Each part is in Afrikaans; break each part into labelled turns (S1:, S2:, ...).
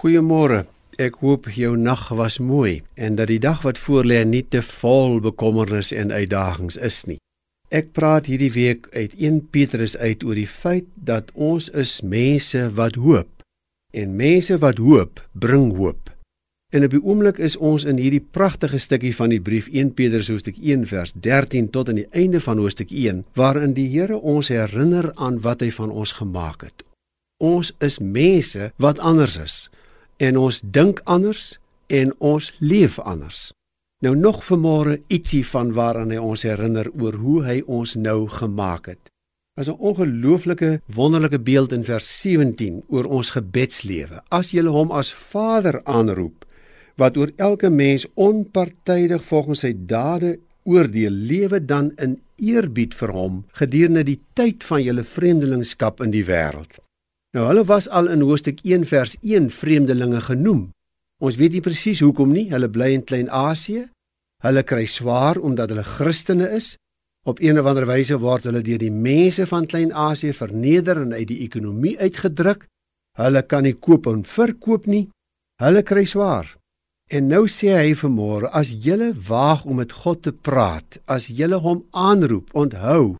S1: Goeiemôre. Ek hoop jou nag was mooi en dat die dag wat voorlê nie te vol bekommernisse en uitdagings is nie. Ek praat hierdie week uit 1 Petrus uit oor die feit dat ons is mense wat hoop en mense wat hoop bring hoop. En op die oomblik is ons in hierdie pragtige stukkie van die brief 1 Petrus hoofstuk 1 vers 13 tot aan die einde van hoofstuk 1 waarin die Here ons herinner aan wat hy van ons gemaak het. Ons is mense wat anders is en ons dink anders en ons leef anders. Nou nog vanmôre ietsie van waaraan hy ons herinner oor hoe hy ons nou gemaak het. As 'n ongelooflike wonderlike beeld in vers 17 oor ons gebedslewe. As jy hom as Vader aanroep wat oor elke mens onpartydig volgens sy dade oordeel, lewe dan in eerbied vir hom gedurende die tyd van julle vreemdelingskap in die wêreld. Nou hulle was al in hoofstuk 1 vers 1 vreemdelinge genoem. Ons weet nie presies hoekom nie. Hulle bly in Klein-Asië. Hulle kry swaar omdat hulle Christene is. Op een of ander wyse word hulle deur die mense van Klein-Asië verneder en uit die ekonomie uitgedruk. Hulle kan nie koop en verkoop nie. Hulle kry swaar. En nou sê hy vanmôre as julle waag om met God te praat, as julle hom aanroep, onthou,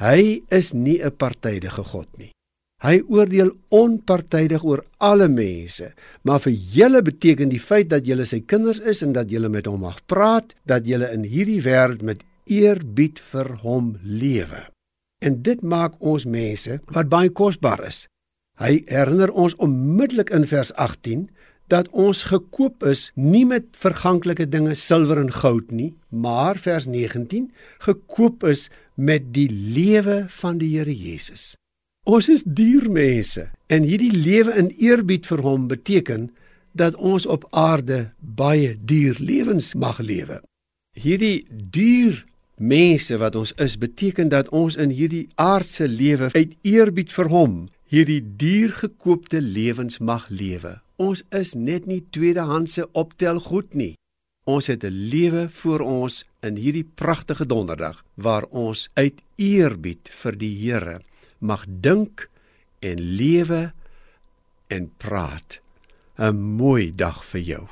S1: hy is nie 'n partydige God nie. Hy oordeel onpartydig oor alle mense, maar vir julle beteken die feit dat julle sy kinders is en dat julle met hom mag praat, dat julle in hierdie wêreld met eerbied vir hom lewe. En dit maak ons mense wat baie kosbaar is. Hy herinner ons onmiddellik in vers 18 dat ons gekoop is nie met verganklike dinge silwer en goud nie, maar vers 19 gekoop is met die lewe van die Here Jesus. Ons is diermense en hierdie lewe in eerbied vir hom beteken dat ons op aarde baie duur lewens mag lewe. Hierdie duur mense wat ons is beteken dat ons in hierdie aardse lewe uit eerbied vir hom hierdie diergekoopte lewens mag lewe. Ons is net nie tweedehandse optel goed nie. Ons het 'n lewe voor ons in hierdie pragtige donderdag waar ons uit eerbied vir die Here mag dink en lewe en praat. 'n Mooi dag vir jou.